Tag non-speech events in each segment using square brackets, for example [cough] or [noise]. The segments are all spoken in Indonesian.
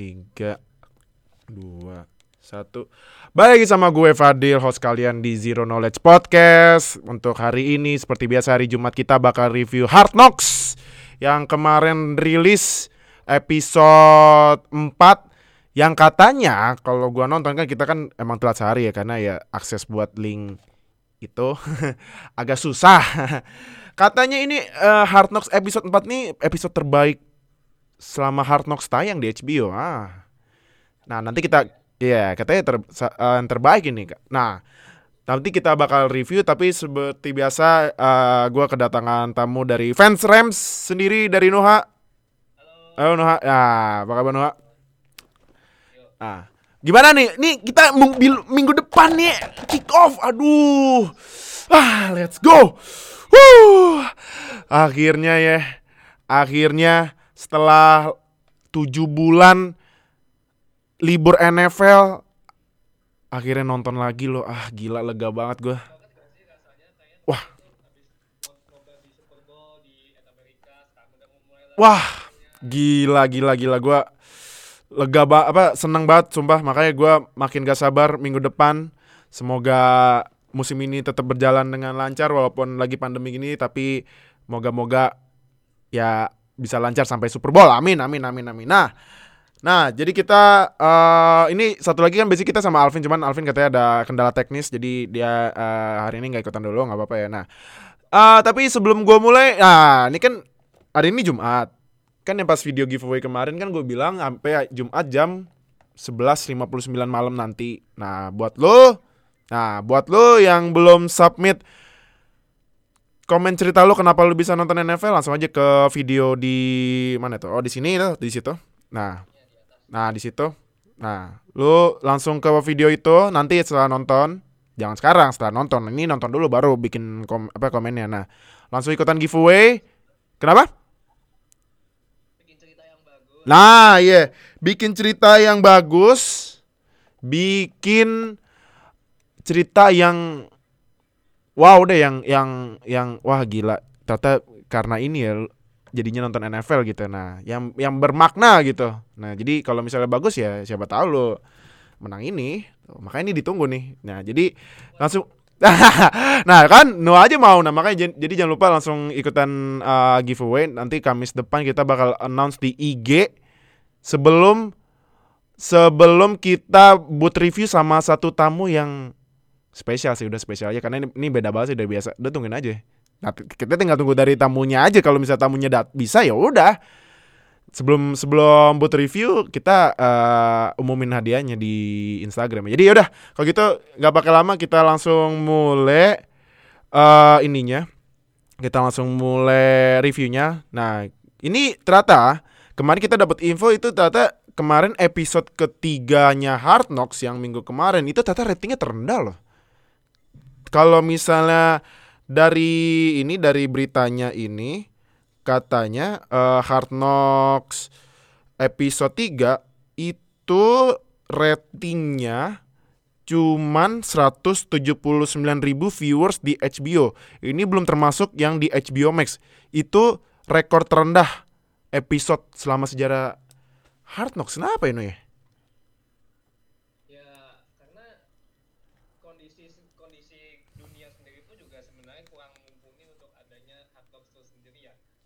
tiga, dua, satu. Balik lagi sama gue Fadil, host kalian di Zero Knowledge Podcast. Untuk hari ini, seperti biasa hari Jumat kita bakal review Hard Knocks yang kemarin rilis episode 4 yang katanya kalau gua nonton kan kita kan emang telat sehari ya karena ya akses buat link itu [laughs] agak susah. [laughs] Katanya ini uh, Hard Knocks episode 4 nih episode terbaik selama Hard Knocks tayang di HBO. Ah. Nah, nanti kita ya yeah, katanya ter, uh, yang terbaik ini. Nah, nanti kita bakal review tapi seperti biasa uh, gua kedatangan tamu dari fans Rams sendiri dari Noha. Halo. Halo Noha. Ya, apa kabar Noha? Ah. Gimana nih? Nih kita minggu depan nih kick off. Aduh. Ah, let's go. Wuh. Akhirnya ya. Akhirnya setelah tujuh bulan libur NFL akhirnya nonton lagi loh. Ah gila lega banget gue wah. Wah gila gila gila. Gue lega banget apa seneng banget sumpah. Makanya gue makin gak sabar minggu depan. Semoga musim ini tetap berjalan dengan lancar walaupun lagi pandemi gini tapi moga-moga ya bisa lancar sampai Super Bowl. Amin, amin, amin, amin. Nah, nah jadi kita uh, ini satu lagi kan basic kita sama Alvin, cuman Alvin katanya ada kendala teknis, jadi dia uh, hari ini nggak ikutan dulu, nggak apa-apa ya. Nah, uh, tapi sebelum gue mulai, nah ini kan hari ini Jumat, kan yang pas video giveaway kemarin kan gue bilang sampai Jumat jam 11.59 malam nanti. Nah, buat lo, nah buat lo yang belum submit komen cerita lu kenapa lu bisa nonton NFL langsung aja ke video di mana tuh? Oh di sini tuh, di situ. Nah, nah di situ. Nah, lu langsung ke video itu nanti setelah nonton. Jangan sekarang, setelah nonton. Ini nonton dulu baru bikin kom apa komennya. Nah, langsung ikutan giveaway. Kenapa? Nah, iya, yeah. bikin cerita yang bagus. Bikin cerita yang wow deh yang yang yang wah gila. Ternyata karena ini ya jadinya nonton NFL gitu. Nah yang yang bermakna gitu. Nah jadi kalau misalnya bagus ya siapa tahu lo menang ini. Makanya ini ditunggu nih. Nah jadi langsung [laughs] nah kan no aja mau. Nah makanya jadi jangan lupa langsung ikutan uh, giveaway. Nanti Kamis depan kita bakal announce di IG sebelum sebelum kita buat review sama satu tamu yang spesial sih udah spesial. Aja karena ini, ini beda banget sih dari biasa. Udah tungguin aja. Nah kita tinggal tunggu dari tamunya aja. Kalau misalnya tamunya dat bisa ya udah. Sebelum sebelum buat review kita uh, umumin hadiahnya di Instagram jadi yaudah kalau gitu nggak pakai lama kita langsung mulai uh, ininya. Kita langsung mulai reviewnya. Nah ini ternyata kemarin kita dapat info itu ternyata kemarin episode ketiganya Hard Knocks yang minggu kemarin itu ternyata ratingnya terendah loh kalau misalnya dari ini dari beritanya ini katanya uh, Hard Knocks episode 3 itu ratingnya cuman 179 ribu viewers di HBO. Ini belum termasuk yang di HBO Max. Itu rekor terendah episode selama sejarah Hard Knocks. Kenapa ini ya? Ah. pandemi COVID-19 ini memang benar-benar nge-shutdown semua semua aktivitas. Jadi ya mau nggak mau produk tapi kan karena HBO sebuah produksi televisi itu tetap harus berjalan. Jadi mau nggak mau mereka tetap memproduksi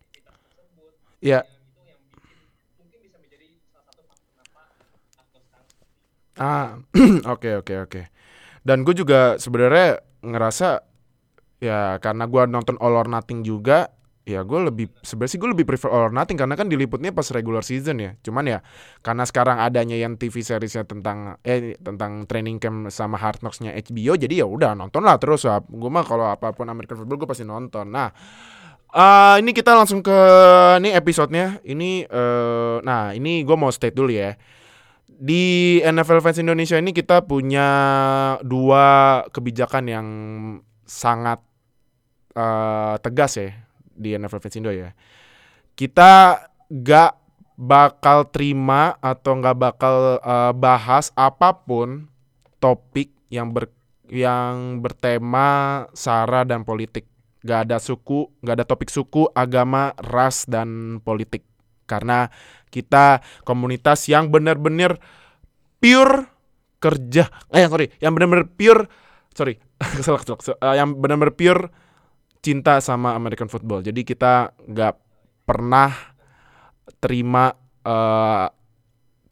bikin mungkin bisa menjadi salah satu faktor kenapa aktor sekarang Ah, [clears throat] oke oke oke. Dan gue juga sebenarnya ngerasa ya karena gue nonton All or Nothing juga ya gue lebih sebenarnya sih gue lebih prefer All or Nothing karena kan diliputnya pas regular season ya. Cuman ya karena sekarang adanya yang TV seriesnya tentang eh tentang training camp sama Hard Knocks-nya HBO jadi ya udah nonton lah terus. Ya gue mah kalau apa pun American football gue pasti nonton. Nah uh, ini kita langsung ke ini episodenya. Ini uh, nah ini gue mau state dulu ya. Di NFL fans Indonesia ini kita punya dua kebijakan yang sangat uh, tegas ya di NFL Fans Indo ya. Kita gak bakal terima atau gak bakal uh, bahas apa pun topik yang ber yang bertema sara dan politik. Gak ada suku, gak ada topik suku, agama, ras dan politik. Karena kita komunitas yang benar-benar pure kerja. Eh sorry, yang benar-benar pure sorry, [laughs] uh, yang benar-benar pure cinta sama American football. Jadi kita nggak pernah terima uh,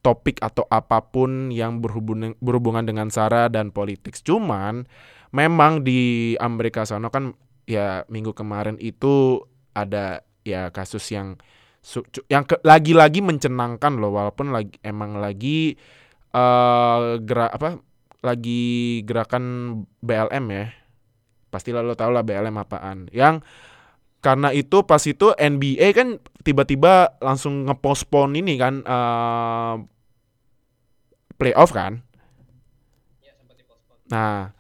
topik atau apa pun yang berhubungan berhubungan dengan sara dan politik. Cuman memang di Amerika sana kan ya minggu kemarin itu ada ya kasus yang yang lagi-lagi mencenangkan loh walaupun lagi emang lagi uh, gerak apa lagi gerakan BLM ya pastilah lo tau lah BLM apaan. Yang karena itu pas itu NBA kan tiba-tiba langsung ngepospon ini kan uh, playoff kan? Nah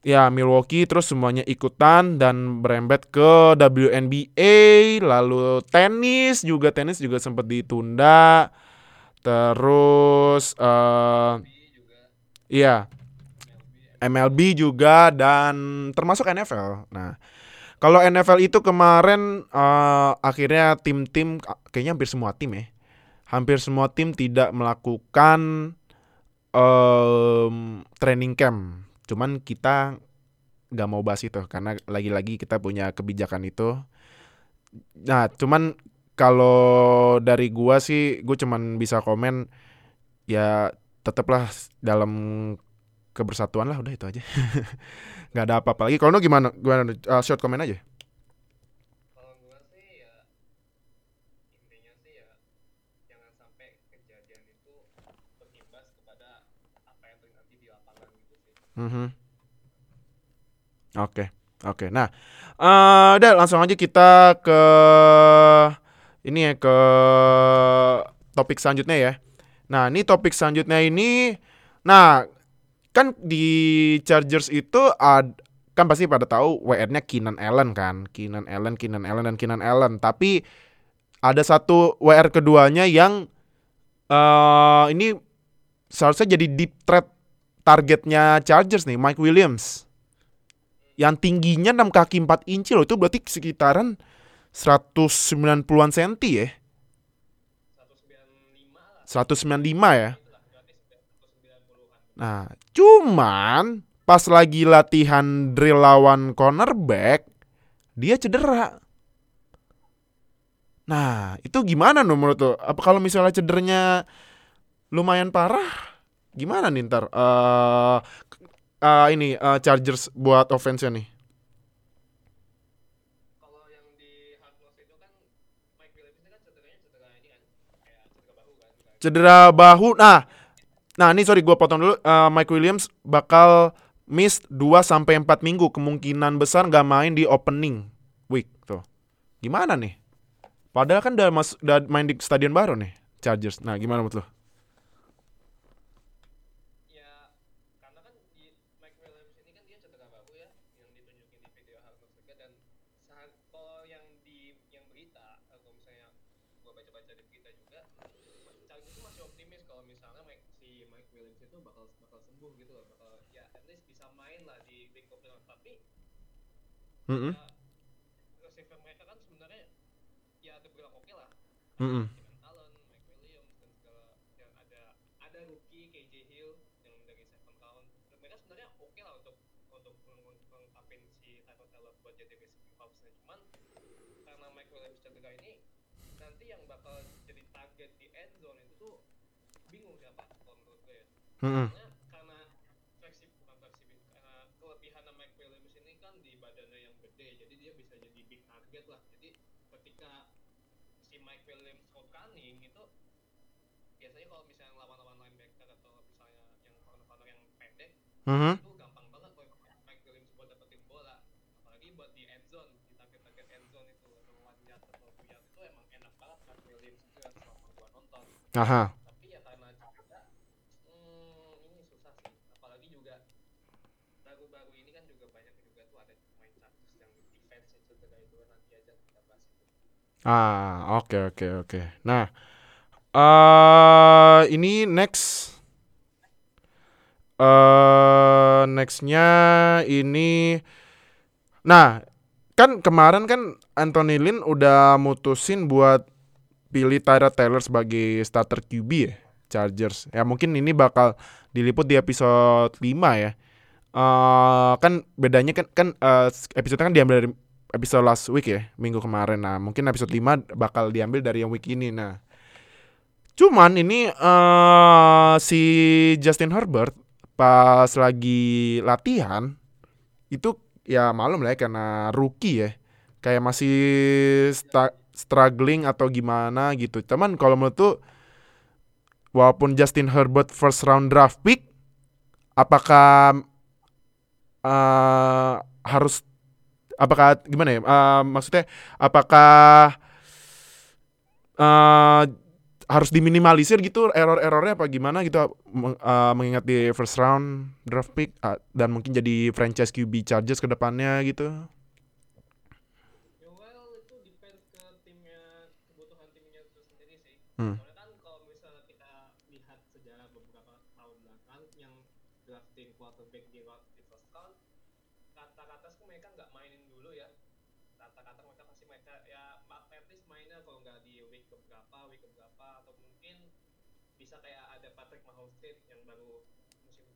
ya Milwaukee terus semuanya ikutan dan berembet ke WNBA lalu tenis juga tenis juga sempat ditunda. Terus uh, iya MLB juga dan termasuk NFL. Nah, kalau NFL itu kemarin uh, akhirnya tim-tim kayaknya hampir semua tim ya. Hampir semua tim tidak melakukan um, training camp. Cuman kita nggak mau bahas itu karena lagi-lagi kita punya kebijakan itu. Nah, cuman kalau dari gua sih gua cuman bisa komen ya tetaplah dalam kebersatuan lah udah itu aja [laughs] nggak ada apa-apa lagi kalau no gimana gimana uh, short comment aja kalau gua sih ya intinya sih ya jangan sampai kejadian itu berimbas kepada apa yang terjadi di lapangan gitu sih mm -hmm. oke okay. oke okay. nah uh, udah langsung aja kita ke ini ya ke topik selanjutnya ya nah ini topik selanjutnya ini nah kan di Chargers itu ad, kan pasti pada tahu WR-nya Keenan Allen kan, Keenan Allen, Keenan Allen dan Keenan Allen. Tapi ada satu WR keduanya yang uh, ini seharusnya jadi deep threat targetnya Chargers nih, Mike Williams. Yang tingginya 6 kaki 4 inci loh, itu berarti sekitaran 190-an senti ya. 195 ya. Nah, cuman pas lagi latihan drill lawan cornerback, dia cedera. Nah, itu gimana nih menurut lo? Apa kalau misalnya cedernya lumayan parah, gimana nih ntar? Uh, uh, ini uh, Chargers buat offense-nya nih. Kan kan cederanya kan. Cedera bahu. Nah, Nah, ini sorry gue potong dulu. Uh, Mike Williams bakal miss 2 sampai 4 minggu kemungkinan besar nggak main di opening week tuh. Gimana nih? Padahal kan udah, mas, udah main di stadion baru nih, Chargers. Nah, gimana menurut lo? Mm -hmm. uh, receiver mereka kan sebenarnya ya terbilang oke lah mm -hmm. Allen, Mike Williams dan segala yang ada ada rookie KJ Hill yang dari second round mereka sebenarnya oke okay lah untuk untuk mengungkapin si Tyler Taylor buat jadi receiving corpsnya cuman karena Mike Williams cedera ini nanti yang bakal jadi target di end zone itu tuh bingung siapa kalau menurut gue ya mm -hmm. karena fleksibel bukan fleksibel karena kelebihan Mike Williams ini kan di badannya yang gede gede jadi dia bisa jadi big target lah jadi ketika si Mike Williams route running itu biasanya kalau misalnya lawan-lawan linebacker atau misalnya yang corner-corner yang pendek Mhm. itu gampang banget buat Mike Williams buat dapetin bola apalagi buat di end zone di target-target end zone itu atau one yard atau two yard itu emang enak banget Mike Williams itu yang selama gua nonton Aha. tapi ya karena juga hmm, ini susah sih apalagi juga baru-baru ini kan juga banyak juga tuh ada main Chargers yang defense itu cedera itu nanti aja kita bahas itu Ah, oke oke oke. Nah, eh ini next eh nextnya ini, nah kan kemarin kan Anthony Lynn udah mutusin buat pilih Tyrod Taylor sebagai starter QB ya Chargers. Ya mungkin ini bakal diliput di episode 5 ya. eh kan bedanya kan kan eh, episode kan diambil dari episode last week ya, minggu kemarin. Nah, mungkin episode 5 bakal diambil dari yang week ini. Nah, cuman ini eh si Justin Herbert pas lagi latihan itu ya malum lah ya karena rookie ya. Kayak masih struggling atau gimana gitu. Cuman kalau menurut tuh walaupun Justin Herbert first round draft pick apakah eh harus apakah gimana ya? Eh, maksudnya apakah eh harus diminimalisir gitu error-errornya apa gimana gitu eh, mengingat di first round draft pick ah, dan mungkin jadi franchise QB Chargers ke depannya gitu. Ya, well itu depends ke timnya kebutuhan timnya itu sendiri sih Hmm. soalnya kan kalau misalnya kita lihat sejarah beberapa tahun belakang yang drafting quarterback di round di first round kata-kata sih mereka nggak mainin dulu ya kata-kata mereka pasti mereka ya ma- at least mainnya kalau nggak di week keberapa week keberapa atau mungkin bisa kayak ada Patrick Mahomes yang baru musim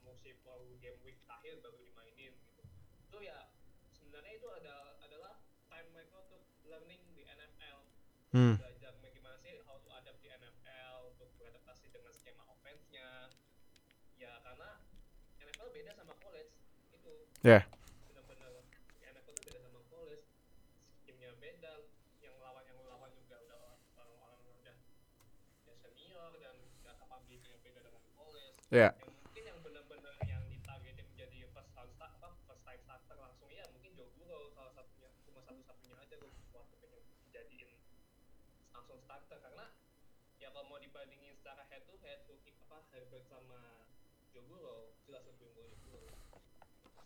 musim baru game week terakhir baru dimainin gitu itu ya sebenarnya itu ada adalah time mereka untuk learning di NFL Hmm. belajar bagaimana sih how to adapt di NFL untuk beradaptasi dengan skema offense-nya ya karena NFL beda sama college itu Ya. benar-benar NFL itu beda sama college skimnya beda yang lawan yang lawan juga udah orang-orang udah ya senior dan udah capability yang beda dengan college Ya. yang mungkin yang benar-benar yang ditargetin menjadi first time start apa first time starter langsung ya mungkin Joe Burrow salah satunya cuma satu-satunya aja gue quarterback yang dijadiin langsung starter. Karena ya kalau mau dibandingin secara head to head tuh apa Herbert sama Joe Burrow jelas lebih unggul Joe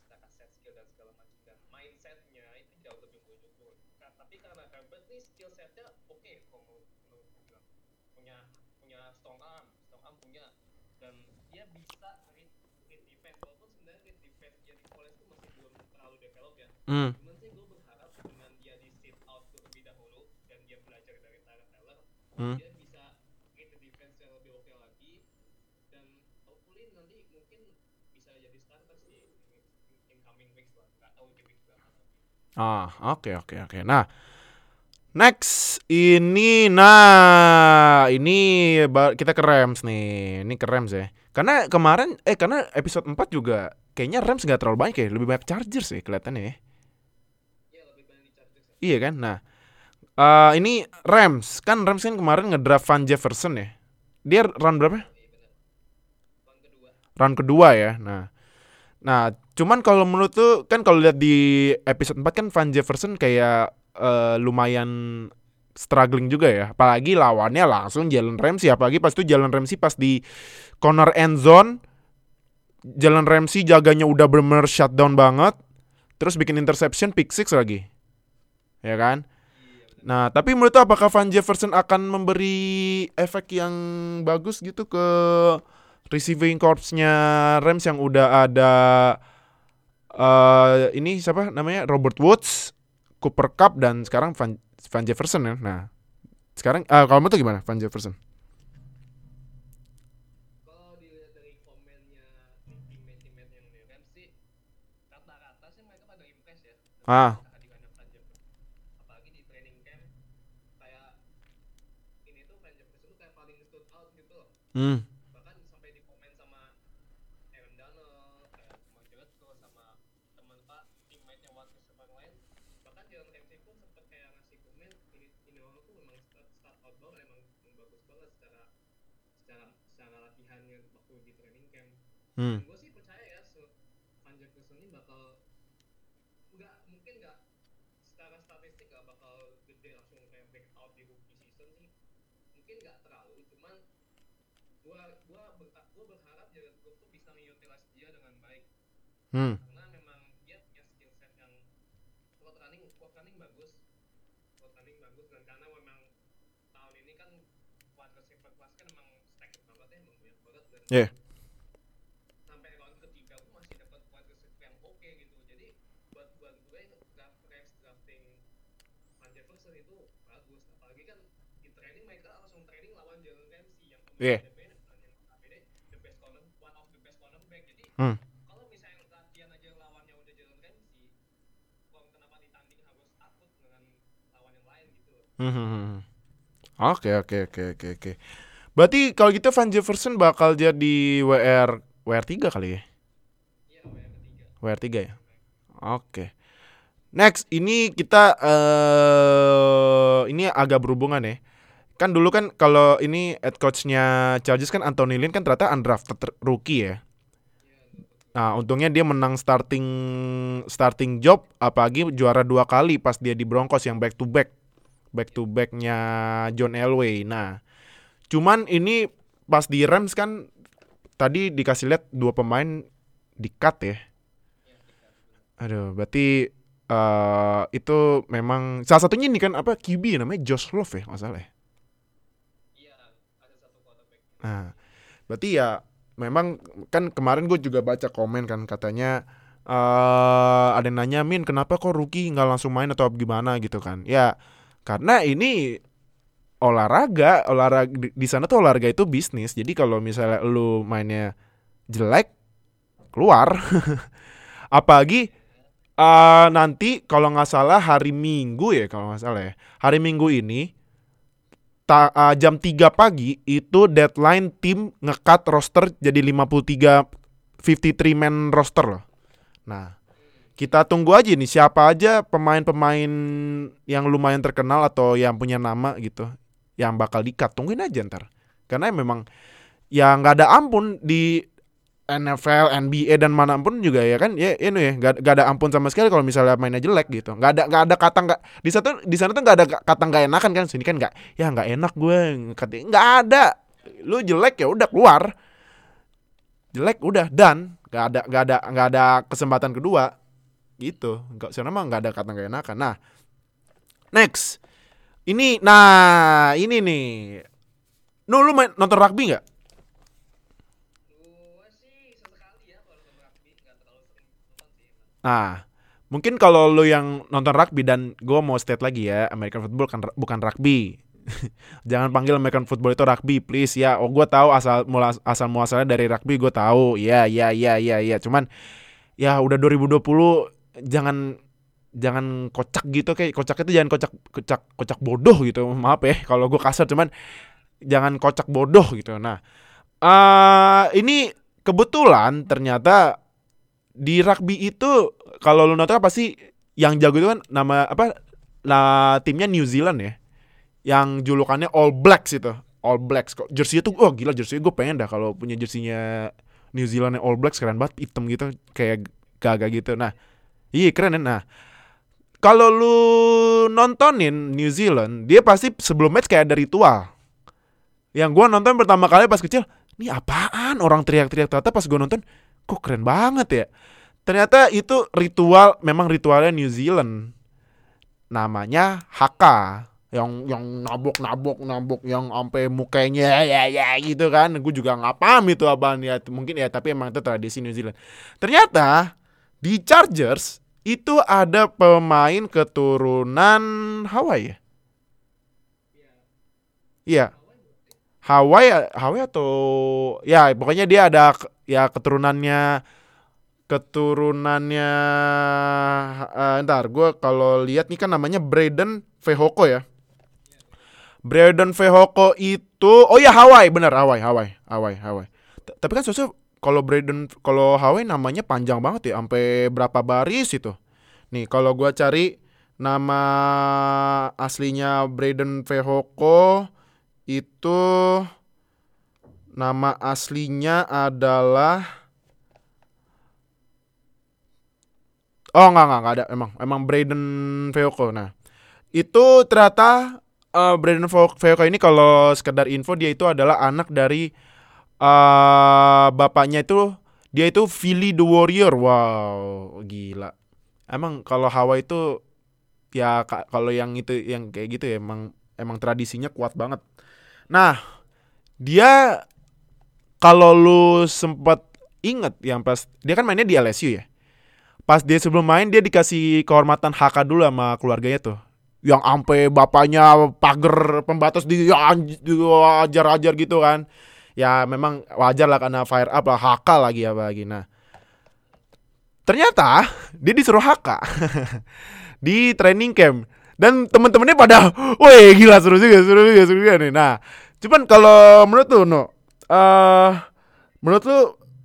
secara set skill dan segala macam. Dan mindsetnya itu jauh lebih unggul Joe Burrow. Ka- tapi karena Herbert nih skill setnya oke kalau menurut bilang. Punya punya strong arm strong arm punya. Dan dia bisa read, read defense. Walaupun sebenarnya read defense dia di college itu masih belum terlalu develop ya. Hmm. cuman sih gue berharap dengan dia di sit out terlebih dahulu dan dia belajar dari Tyler Taylor Hmm. bisa the defense yang lebih oke lagi dan hopefully nanti mungkin bisa jadi starter sih in, in coming weeks lah nggak tahu week berapa Ah, oke oke oke. Nah, next ini nah, ini kita ke Rams nih. Ini ke Rams ya. Karena kemarin eh karena episode 4 juga kayaknya Rams nggak terlalu banyak ya, lebih banyak Chargers ya kelihatannya ya. ya lebih banyak di Chargers ya. Iya kan? Nah, eh ini Rams kan Rams kan kemarin ngedraft Van Jefferson ya. Dia run berapa? Run kedua ya. Nah, nah cuman kalau menurut tuh kan kalau lihat di episode 4 kan Van Jefferson kayak eh, lumayan struggling juga ya. Apalagi lawannya langsung Jalen Ramsey. Apalagi pas itu Jalen Ramsey pas di corner end zone. Jalen Ramsey jaganya udah bener-bener shutdown banget. Terus bikin interception pick six lagi. Ya kan? Nah, tapi menurut apakah Van Jefferson akan memberi efek yang bagus gitu ke receiving corps-nya Rams yang udah ada eh ini siapa namanya Robert Woods, Cooper Cup dan sekarang Van, Van Jefferson ya. Nah, sekarang eh kalau menurut gimana Van Jefferson? kalau dilihat dari komennya teammate-teammate yang di Rams sih rata-rata sih mereka pada impress ya Ah. dengan kehadirannya Van Jefferson apalagi di training camp kayak ini tuh Van Jefferson tuh kayak paling stood out gitu loh Hmm. bahkan sampai di komen sama Aaron Donald kayak sama Jared Goff sama teman pak teammate-nya wide receiver lain Jalen Ramsey pun sempet kayak ngasih komen ini orang tuh memang start, start out banget emang, bagus banget secara secara secara latihannya waktu di training camp Hmm. gue sih percaya ya se Van Jefferson ini bakal nggak mungkin nggak secara statistik nggak bakal gede langsung kayak break out di rookie season sih mungkin nggak terlalu cuman gua gua ber- gua berharap Jared Goff tuh bisa mengutilize dia dengan baik Hmm. karena memang dia punya skill set yang route running route running bagus route running bagus dan karena memang tahun ini kan wide receiver class kan emang stacked banget ya emang banyak banget dan Iya. sampai round ketiga pun masih dapat wide receiver yang oke gitu jadi buat buat gue draft Rams drafting Van Jefferson itu bagus apalagi kan di training mereka langsung training lawan Jalen Ramsey yang Iya. notabene- yang notabene the best corner one of the best cornerback jadi Hmm. kalau misalnya latihan aja lawannya udah Jalen Ramsey kok kenapa ditanding harus takut dengan lawan yang lain gitu loh Hmm, hmm, hmm. Oke oke oke oke oke. Berarti kalau gitu Van Jefferson bakal jadi WR WR 3 kali ya? iya yang ketiga WR 3 ya? Oke. Next, ini kita eh ini agak berhubungan ya. Kan dulu kan kalau ini head coachnya Chargers kan Anthony Lynn kan ternyata undrafted rookie ya. Nah, untungnya dia menang starting starting job apalagi juara dua kali pas dia di Broncos yang back to back. Back to backnya John Elway. Nah, cuman ini pas di Rams kan tadi dikasih lihat dua pemain di cut ya. Aduh, berarti eh itu memang salah satunya ini kan apa QB namanya Josh Love ya, nggak salah ya. iya ada satu quarterback Nah, berarti ya memang kan kemarin gue juga baca komen kan katanya eh ada yang nanya Min kenapa kok rookie nggak langsung main atau gimana gitu kan? Ya karena ini olahraga, olahraga di, sana tuh olahraga itu bisnis. Jadi kalau misalnya lu mainnya jelek keluar. [laughs] Apalagi eh nanti kalau nggak salah hari Minggu ya kalau nggak salah ya. Hari Minggu ini ta- uh, jam 3 pagi itu deadline tim ngekat roster jadi 53 53 man roster loh. Nah, kita tunggu aja nih siapa aja pemain-pemain yang lumayan terkenal atau yang punya nama gitu yang bakal di-cut. Tungguin aja ntar. Karena memang ya nggak ada ampun di NFL, NBA dan mana pun juga ya kan ya ini ya nggak nggak ada ampun sama sekali kalau misalnya mainnya jelek gitu. Nggak ada nggak ada kata nggak di satu di sana tuh nggak ada kata nggak enakan kan sini kan nggak ya nggak enak gue kata nggak ada. Lu jelek ya udah keluar. Jelek udah dan nggak ada nggak ada nggak ada kesempatan kedua. Gitu nggak sana mah nggak ada kata nggak enakan. Nah next. Ini nah ini nih. Nu lu main nonton rugby nggak gua sih sesekali ya kalau nonton rugby nggak terlalu sering nonton sih emang. Nah, mungkin kalau lu yang nonton rugby dan gue mau state lagi ya, American football kan bukan rugby. [laughs] Jangan panggil American football itu rugby, please ya. Oh, gue tahu asal mula asal muasalnya dari rugby, gue tahu. Ya, ya, ya, ya, ya. Cuman ya udah 2020 jangan jangan kocak gitu kayak kocak itu jangan kocak kocak kocak bodoh gitu maaf ya [laughs] kalau gue kasar cuman jangan kocak bodoh gitu nah eh ini kebetulan ternyata di rugby itu kalau lu nonton pasti yang jago itu kan nama apa lah timnya New Zealand ya. Yang julukannya All Blacks itu All Blacks. Kok jersey itu oh gila jersey gue pengen dah kalau punya jersinya New Zealand All Blacks keren banget hitam gitu kayak gagah gitu. Nah iya keren ya. Nah kalau lu nontonin New Zealand dia pasti sebelum match kayak ada ritual. Yang gua nonton pertama kali pas kecil ini apaan orang teriak-teriak ternyata pas gua nonton kok keren banget ya? Ternyata itu ritual memang ritualnya New Zealand. Namanya haka yang yang nabok nabok nabok yang sampai mukanya ya ya gitu kan. Gue juga nggak paham itu apaan ya. Mungkin ya tapi emang itu tradisi New Zealand. Ternyata di Chargers itu ada pemain keturunan Hawaii ya? Iya Hawaii Hawaii atau ya pokoknya dia ada ya keturunannya keturunannya eh, ntar gue kalau lihat nih kan namanya Braden Vehoko ya. Braden Vehoko itu oh ya Hawaii bener Hawaii Hawaii Hawaii Hawaii. Tapi kan sosok kalau Braden kalau Hawaii namanya panjang banget ya sampai berapa baris itu. Nih kalau gua cari Nama aslinya Braden Vehoko itu nama aslinya adalah Oh enggak enggak, enggak ada emang emang Braden Vehoko. Nah, itu ternyata uh, Braden Vo- Vehoko ini kalau sekedar info dia itu adalah anak dari uh, bapaknya itu dia itu Philly the Warrior. Wow, gila. Emang kalau Hawaii itu ya ka- kalau yang itu yang kayak gitu ya emang emang tradisinya kuat banget. Nah, dia kalau lu sempet inget yang pas dia kan mainnya di LSU ya. Pas dia sebelum main dia dikasih kehormatan HK dulu sama keluarganya tuh. Yang ampe bapaknya pagar pembatas di ajar-ajar gitu kan. Ya memang wajar lah karena fire up lah HK lagi apa lagi. Nah, ternyata dia disuruh HK [laughs] di training camp dan temen-temennya pada, woi gila seru juga, seru juga, seru juga nih. Nah, cuman kalau menurut lu, no, eh menurut lu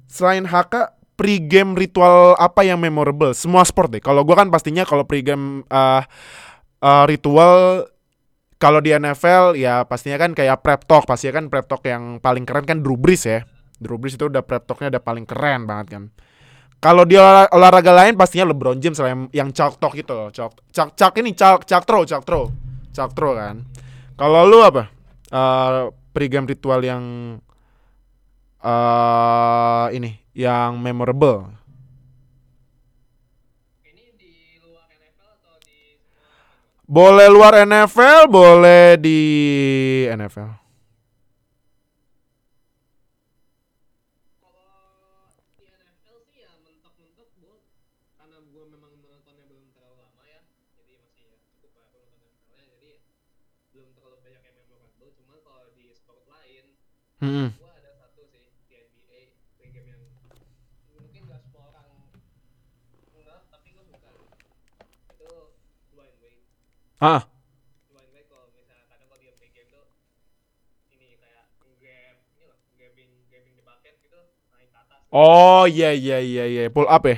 selain HK pre-game ritual apa yang memorable? Semua sport deh. Kalau gua kan pastinya kalau pre-game eh eh, ritual kalau di NFL ya pastinya kan kayak prep talk, pastinya kan prep talk yang paling keren kan Drew Brees ya. Drew Brees itu udah prep talknya udah paling keren banget kan. Kalau di olah- olahraga lain pastinya LeBron James lah yang, yang chalk talk gitu loh. Chalk, chalk, chalk ini chalk, chalk throw, chalk throw. Chalk throw kan. Kalau lu apa? Eh pre-game ritual yang eh ini yang memorable. Ini di luar NFL atau di? Boleh luar NFL, boleh di NFL. Kalau di NFL sih ya mentok-mentok gue karena gue memang nontonnya belum terlalu lama ya, jadi masih ya cukup baru nonton NFL-nya, jadi belum terlalu banyak yang memorable. Cuma kalau di sport lain, Hmm. gue ada satu sih di NBA, game yang mungkin gak semua orang enggak, tapi gue suka. Itu Dwayne Wade. Ah, Dwayne Wade kalau misalnya kadang kalau dia play game tuh ini kayak grab ini loh, grabbing grabbing the bucket gitu naik ke atas. oh iya iya iya iya, pull up ya.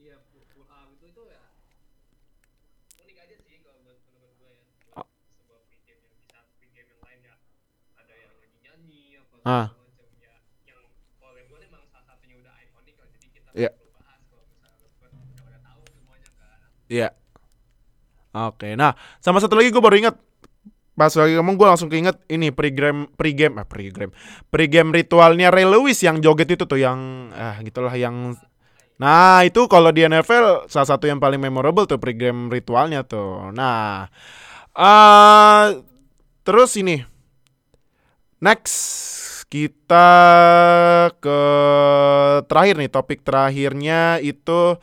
Iya, pull pull up itu itu ya unik aja sih kalau menurut menurut gue ya. Ah. Sebuah free game yang bisa free game yang lain ya ada yang nyanyi nyanyi apa Ah. segala macam ya. Yang kalau gue memang salah satunya udah ikonik lah jadi kita Iya. perlu bahas kalau misalnya lu kan udah pada tahu semuanya kan. Iya. Oke, nah sama satu lagi gue baru inget pas lagi ngomong gue langsung keinget ini pre-game pre-game ah pre-game pre-game ritualnya Ray Lewis yang joget itu tuh yang ah gitulah yang nah itu kalau di NFL salah satu yang paling memorable tuh pre-game ritualnya tuh. Nah eh terus ini. Next kita ke terakhir nih topik terakhirnya itu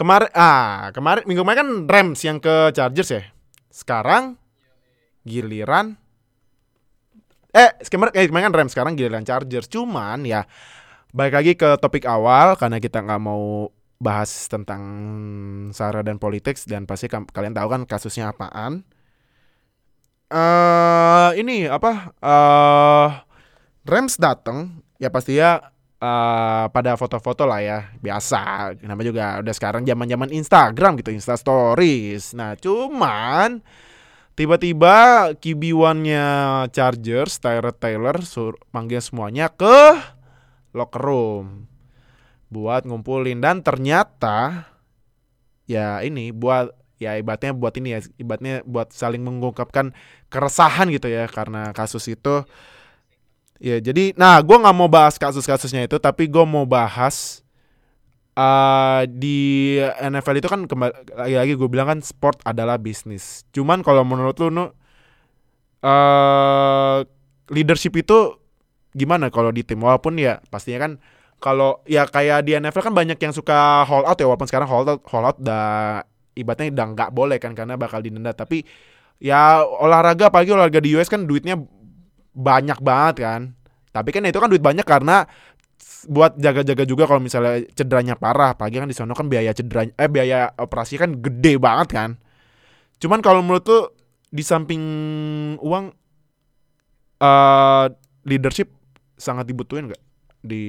Kemarin ah, kemarin minggu kemarin kan Rams yang ke Chargers ya. Sekarang giliran eh kemarin eh, kemarin kan Rams sekarang giliran Chargers. Cuman ya balik lagi ke topik awal karena kita nggak mau bahas tentang sara dan politik dan pasti kalian tahu kan kasusnya apaan. Eh ini apa? eh Rams datang ya pasti ya eh pada foto-foto lah ya. Biasa nama juga? Udah sekarang zaman-zaman Instagram gitu Insta Stories. Nah cuman tiba-tiba QB1-nya Chargers Tyrod Taylor sur panggil semuanya ke locker room buat ngumpulin. Dan ternyata ya ini buat ya ibaratnya buat ini ya ibaratnya buat saling mengungkapkan keresahan gitu ya karena kasus itu Ya jadi, nah gue nggak mau bahas kasus-kasusnya itu, tapi gue mau bahas eh di NFL itu kan kembali lagi-lagi gue bilang kan sport adalah bisnis. Cuman kalau menurut lu, nu, eh leadership itu gimana kalau di tim? Walaupun ya pastinya kan kalau ya kayak di NFL kan banyak yang suka hold out ya, walaupun sekarang hold out, hold out udah ibaratnya udah nggak boleh kan karena bakal didenda. Tapi ya olahraga apalagi olahraga di US kan duitnya banyak banget kan. Tapi kan itu kan duit banyak karena buat jaga-jaga juga kalau misalnya cederanya parah. Apalagi kan di sana kan biaya cedera eh biaya operasi kan gede banget kan. Cuman kalau menurut tuh di samping uang eh leadership sangat dibutuhin nggak di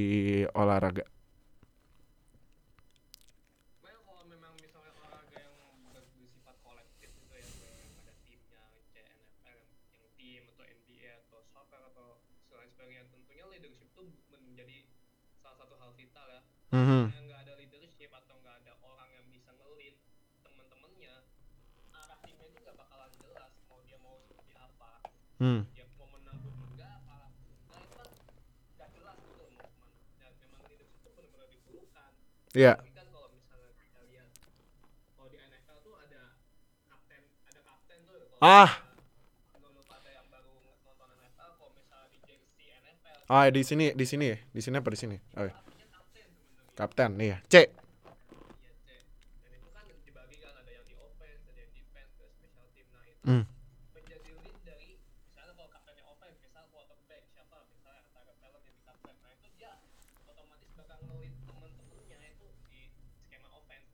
olahraga? Well, kalau memang misalnya olahraga yang ber- bersifat ya Mhm. yang nggak ada leadership atau nggak ada orang yang bisa ngelit temen-temennya arah timnya itu nggak bakalan jelas mau dia mau seperti apa Hmm. dia mau menang pun enggak kalah pun enggak itu kan nggak jelas gitu mau ke mana dan memang leadership itu benar-benar diperlukan Iya. kan tuh kalau Ah. Ah, di sini, di sini ya. Di sini apa di sini? Oh, iya. Kapten iya. C. Iya, kan kan. Nah Hmm. Nah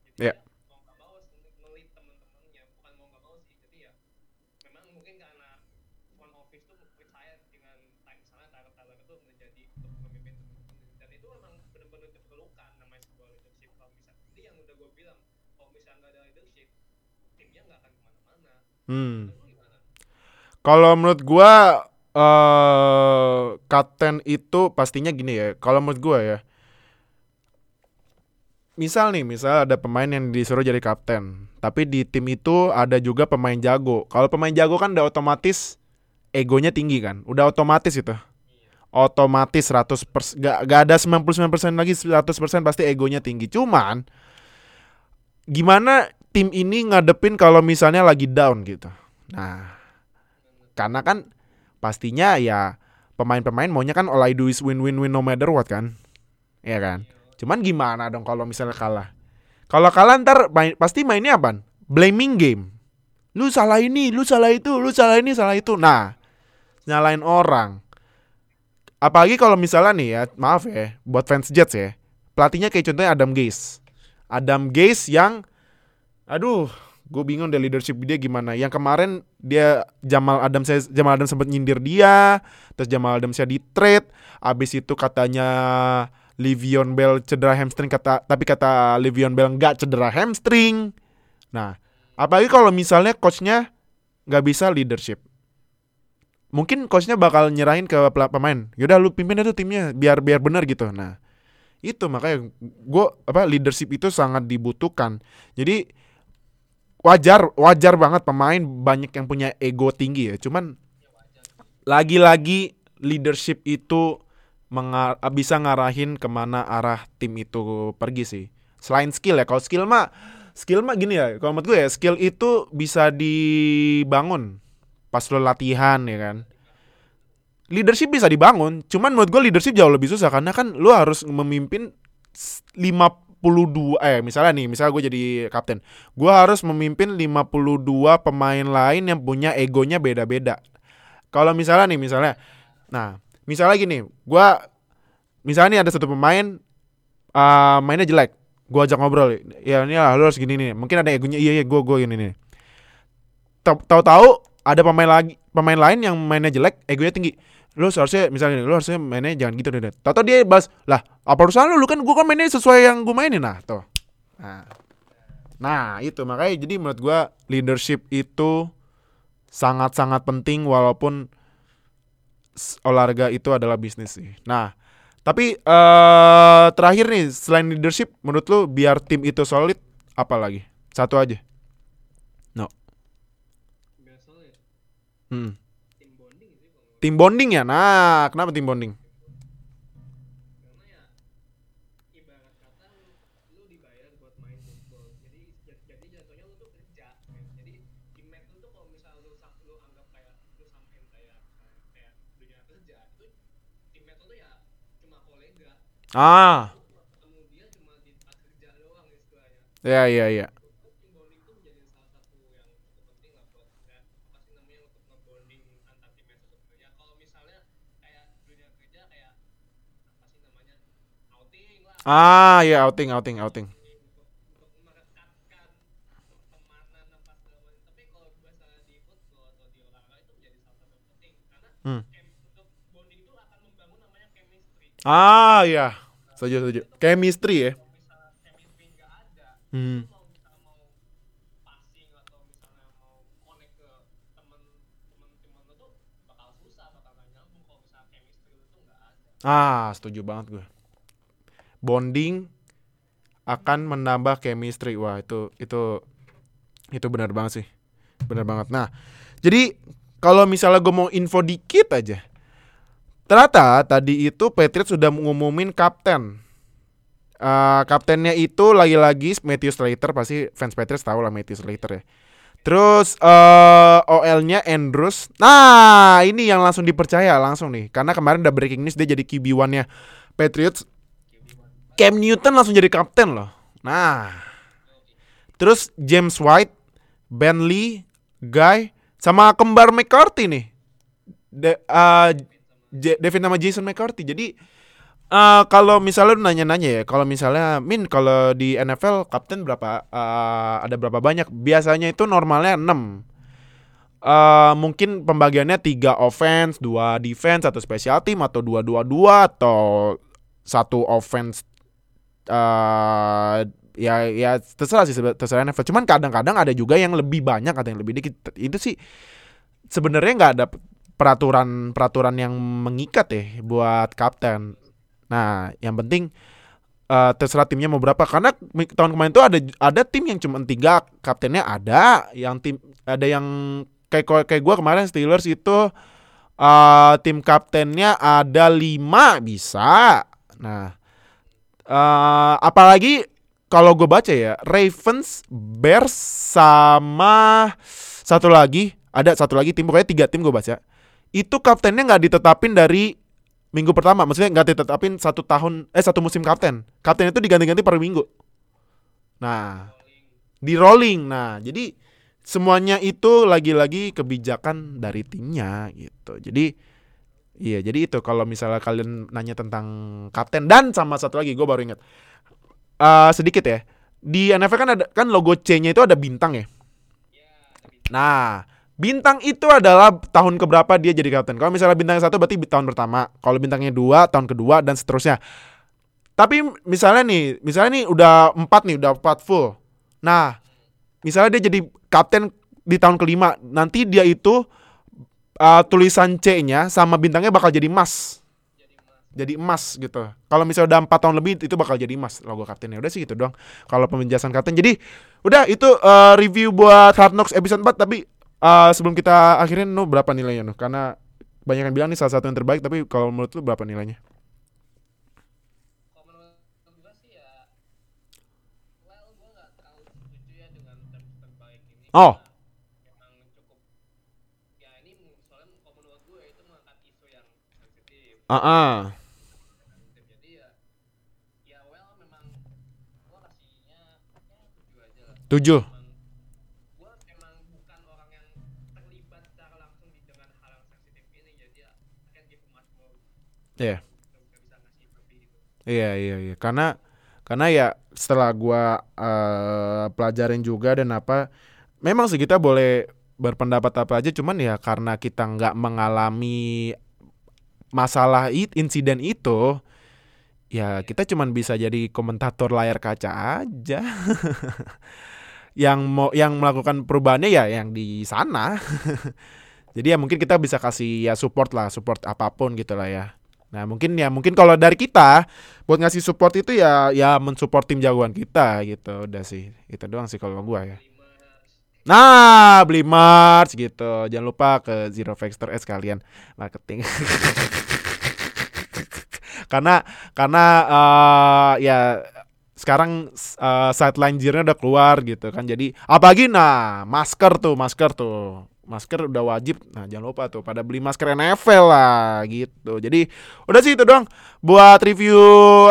itu Iya. ya memang karena front office tuh percaya dengan time misalnya Tyler Taylor itu menjadi untuk memimpin temen-temen. dan itu memang benar-benar diperlukan namanya sebuah leadership kalau bisa ini yang udah gue bilang kalau misalnya nggak ada leadership timnya nggak akan ke mana-mana Hmm. Kalau menurut gua eh kapten itu pastinya gini ya. Kalau menurut gua ya. Misal nih, misal ada pemain yang disuruh jadi kapten, tapi di tim itu ada juga pemain jago. Kalau pemain jago kan udah otomatis egonya tinggi kan. Udah otomatis itu. Otomatis 100% gak, gak ada 99% lagi 100% pasti egonya tinggi. Cuman gimana tim ini ngadepin kalau misalnya lagi down gitu. Nah, karena kan pastinya ya pemain-pemain maunya kan all I do is win win win no matter what kan. Iya kan? Cuman gimana dong kalau misalnya kalah? Kalau kalah ntar main, pasti mainnya apa? Blaming game. Lu salah ini, lu salah itu, lu salah ini, salah itu. Nah, nyalain orang. Apalagi kalau misalnya nih ya, maaf ya, buat fans Jets ya. Pelatihnya kayak contohnya Adam Gase. Adam Gase yang aduh, gue bingung deh leadership dia gimana. Yang kemarin dia Jamal Adams Jamal Adams sempat nyindir dia, terus Jamal Adams di trade, abis itu katanya Livion Bell cedera hamstring kata tapi kata Livion Bell nggak cedera hamstring. Nah, apalagi kalau misalnya coachnya nggak bisa leadership. Mungkin coachnya bakal nyerahin ke pemain. Yaudah lu pimpin aja timnya biar biar benar gitu. Nah, itu makanya gue apa leadership itu sangat dibutuhkan. Jadi wajar wajar banget pemain banyak yang punya ego tinggi ya. Cuman lagi-lagi leadership itu mengar- bisa ngarahin ke mana arah tim itu pergi sih. Selain skill ya, kalau skill mah skill mah gini ya, kalau menurut gue ya skill itu bisa dibangun pas lo latihan ya kan. Leadership bisa dibangun, cuman menurut gue leadership jauh lebih susah karena kan lo harus memimpin s- 52 eh misalnya nih, misalnya gue jadi kapten. Gue harus memimpin 52 pemain lain yang punya egonya beda-beda. Kalau misalnya nih, misalnya Nah, misalnya gini, gua misalnya nih ada satu pemain uh, mainnya jelek, gua ajak ngobrol, ya ini lah lu harus gini nih. Mungkin ada egonya, iya iya gua gua gini nih. Tahu-tahu ada pemain lagi pemain lain yang mainnya jelek, egonya tinggi. Lu seharusnya misalnya lu harusnya mainnya jangan gitu deh. Tahu-tahu dia bahas, "Lah, apa urusan lu? Lu kan gua kan mainnya sesuai yang gua mainin." Nah, tuh. Nah. Nah, itu makanya jadi menurut gua leadership itu sangat-sangat penting walaupun olahraga itu adalah bisnis sih. Nah, tapi eh terakhir nih selain leadership menurut lu biar tim itu solid apa lagi? Satu aja. biar solid Hmm. Tim bonding ya. Nah, kenapa tim bonding? karena ya ibarat kata bonding itu akan membangun namanya chemistry. Ah, ya. Setuju setuju. Chemistry ya. Hmm. Ah, setuju banget gue. Bonding akan menambah chemistry. Wah, itu itu itu benar banget sih. Benar banget. Nah, jadi kalau misalnya gue mau info dikit aja. Ternyata tadi itu Patriots sudah mengumumin kapten. Uh, kaptennya itu lagi-lagi Matthew Slater pasti fans Patriots tahu lah Matthew Slater ya. Terus uh, OL-nya Andrews. Nah, ini yang langsung dipercaya langsung nih. Karena kemarin udah breaking news dia jadi QB1-nya Patriots. Cam Newton langsung jadi kapten loh. Nah. Terus James White, Ben Lee, Guy sama kembar McCarthy nih. De, uh, J- Devin sama Jason McCarthy. Jadi Uh, kalau misalnya lu nanya-nanya ya, kalau misalnya Min kalau di NFL kapten berapa uh, ada berapa banyak? Biasanya itu normalnya 6. Uh, mungkin pembagiannya tiga offense, dua defense, atau special team atau dua dua dua atau satu offense uh, ya ya terserah sih terserah NFL. Cuman kadang-kadang ada juga yang lebih banyak atau yang lebih dikit. Itu sih sebenarnya nggak ada peraturan peraturan yang mengikat ya buat kapten Nah, yang penting uh, terserah timnya mau berapa karena tahun kemarin itu ada ada tim yang cuma tiga kaptennya ada, yang tim ada yang kayak kayak gue kemarin Steelers itu uh, tim kaptennya ada lima bisa. Nah, uh, apalagi kalau gue baca ya Ravens, Bears sama satu lagi ada satu lagi tim pokoknya tiga tim gue baca. Itu kaptennya nggak ditetapin dari minggu pertama maksudnya nggak ditetapin satu tahun eh satu musim kapten. Kapten itu diganti-ganti per minggu. Nah di rolling. Nah jadi semuanya itu lagi-lagi kebijakan dari timnya gitu. Jadi iya jadi itu kalau misalnya kalian nanya tentang kapten dan sama satu lagi gue baru ingat uh, sedikit ya di NFL kan ada kan logo C-nya itu ada bintang ya nah Bintang itu adalah tahun keberapa dia jadi kapten. Kalau misalnya bintangnya satu berarti tahun pertama. Kalau bintangnya dua tahun kedua dan seterusnya. Tapi misalnya nih, misalnya nih udah empat nih, udah empat full. Nah, misalnya dia jadi kapten di tahun kelima, nanti dia itu uh, tulisan C-nya sama bintangnya bakal jadi emas. Jadi emas gitu. Kalau misalnya udah empat tahun lebih itu bakal jadi emas logo kaptennya. Udah sih gitu doang. Kalau penjelasan kapten. Jadi udah itu uh, review buat Hard Knocks episode 4 tapi uh, sebelum kita akhirin nu berapa nilainya nu? Karena banyak yang bilang nih salah satu yang terbaik tapi kalau menurut lu berapa nilainya? Oh. Emang cukup ya ini soalnya kalau menurut gue itu mengangkat isu yang sensitif. Ah. Uh -uh. Jadi ya ya well memang gue kasihnya ya tujuh aja lah. Tujuh. Gue emang bukan orang yang terlibat secara langsung di dengan hal yang sensitif ini jadi ya akan give much more. Iya. Iya iya iya karena karena ya setelah gua uh, pelajarin juga dan apa memang sih kita boleh berpendapat apa aja cuman ya karena kita nggak mengalami masalah it, insiden itu ya kita cuman bisa jadi komentator layar kaca aja. [laughs] Yang mau yang melakukan perubahannya ya yang di sana. [laughs] Jadi ya mungkin kita bisa kasih ya support lah support apa pun gitu lah ya. Nah mungkin ya mungkin kalau dari kita buat ngasih support itu ya ya mensupport tim jagoan kita gitu. Udah sih itu doang sih kalau gua ya. Nah beli merch gitu. Jangan lupa ke Zero Factor S kalian. Marketing. [laughs] karena karena uh, ya sekarang uh, sideline gearnya udah keluar gitu kan. Jadi apalagi nah masker tuh masker tuh. Masker udah wajib. Nah jangan lupa tuh pada beli masker NFL lah gitu. Jadi udah sih itu doang. Buat review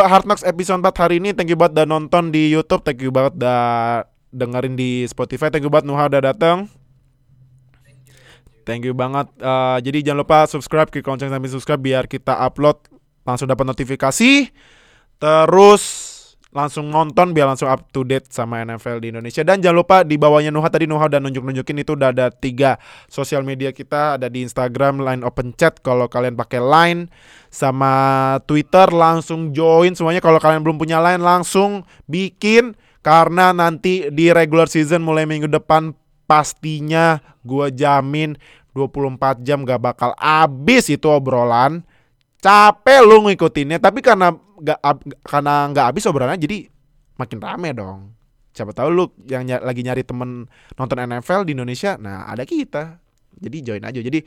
Hard Knocks episode 4 hari ini thank you banget udah nonton di YouTube. Thank you banget udah dengerin di Spotify. Thank you banget Nuha udah datang Thank you banget. Uh, jadi jangan lupa subscribe, klik lonceng sambil subscribe biar kita upload langsung dapat notifikasi. Terus langsung nonton biar langsung up to date sama NFL di Indonesia. Dan jangan lupa di bawahnya Nuha tadi Nuha udah nunjuk-nunjukin itu udah ada tiga sosial media kita. Ada di Instagram Line Open Chat. Kalau kalian pakai Line sama Twitter langsung join semuanya. Kalau kalian belum punya Line langsung bikin karena nanti di regular season mulai minggu depan pastinya gue jamin 24 jam gak bakal habis itu obrolan. Capek lu ngikutinnya tapi karena nggak ab- karena nggak habis obrolannya jadi makin rame dong. Siapa tahu lu yang ny- lagi nyari temen nonton NFL di Indonesia nah ada kita. Jadi join aja. Jadi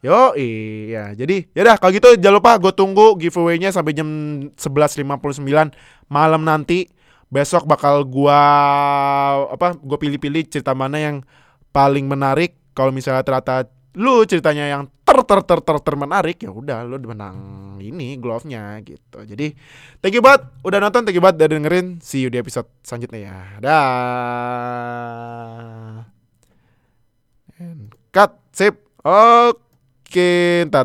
yo iya jadi yaudah kalau gitu jangan lupa gue tunggu giveaway-nya sampai jam 11.59 malam nanti besok bakal gua apa gue pilih-pilih cerita mana yang paling menarik kalau misalnya ternyata lu ceritanya yang ter ter ter ter, ter menarik ya udah lu menang ini glove-nya gitu. Jadi thank you banget udah nonton, thank you banget udah dengerin. See you di episode selanjutnya ya. Dah. And cut, sip. Oke, ntar